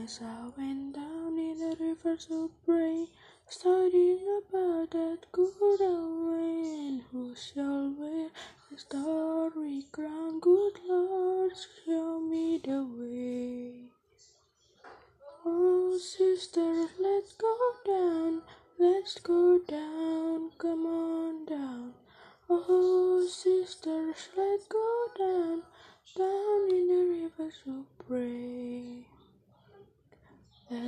As I went down in the river to pray, studying about that good old and who shall wear the starry crown? Good Lord, show me the way. Oh, sisters, let's go down, let's go down, come on down. Oh, sisters, let's go down, down in the river to pray.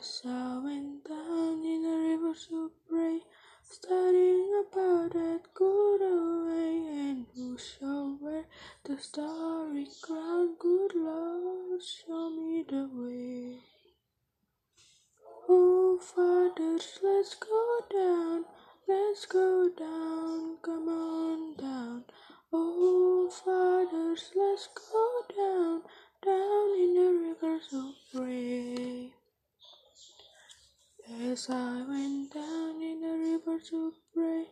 As I went down in the river to pray, studying about that good old way, and who shall wear the starry crown? Good Lord, show me the way. Oh, fathers, let's go down, let's go down, As I went down in the river to pray,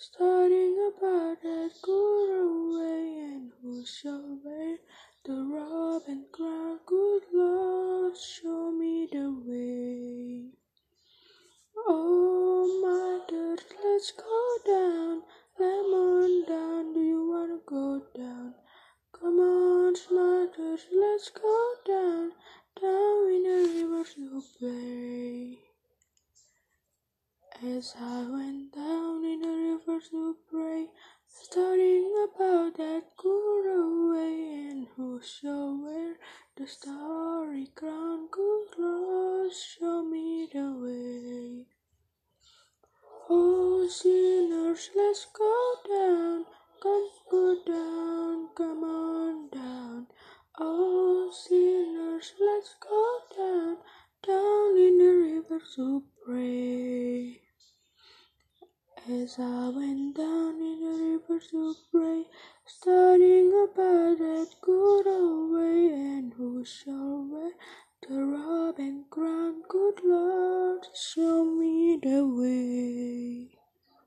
studying about that good old way, and who shall wear the robe and crown? Good Lord, show me the way. Oh, mothers, let's go down, come on down. Do you wanna go down? Come on, mothers, let's go down, down in the river to play. As I went down in the river to pray, studying about that good way, and who shall wear the starry crown? Good Lord, show me the way. Oh, sinners, let's go down, come go down, come on down. Oh, sinners, let's go down, down in the river to pray. As I went down in the river to pray, studying about that good old way, and who shall wear the robe and crown? Good Lord, show me the way.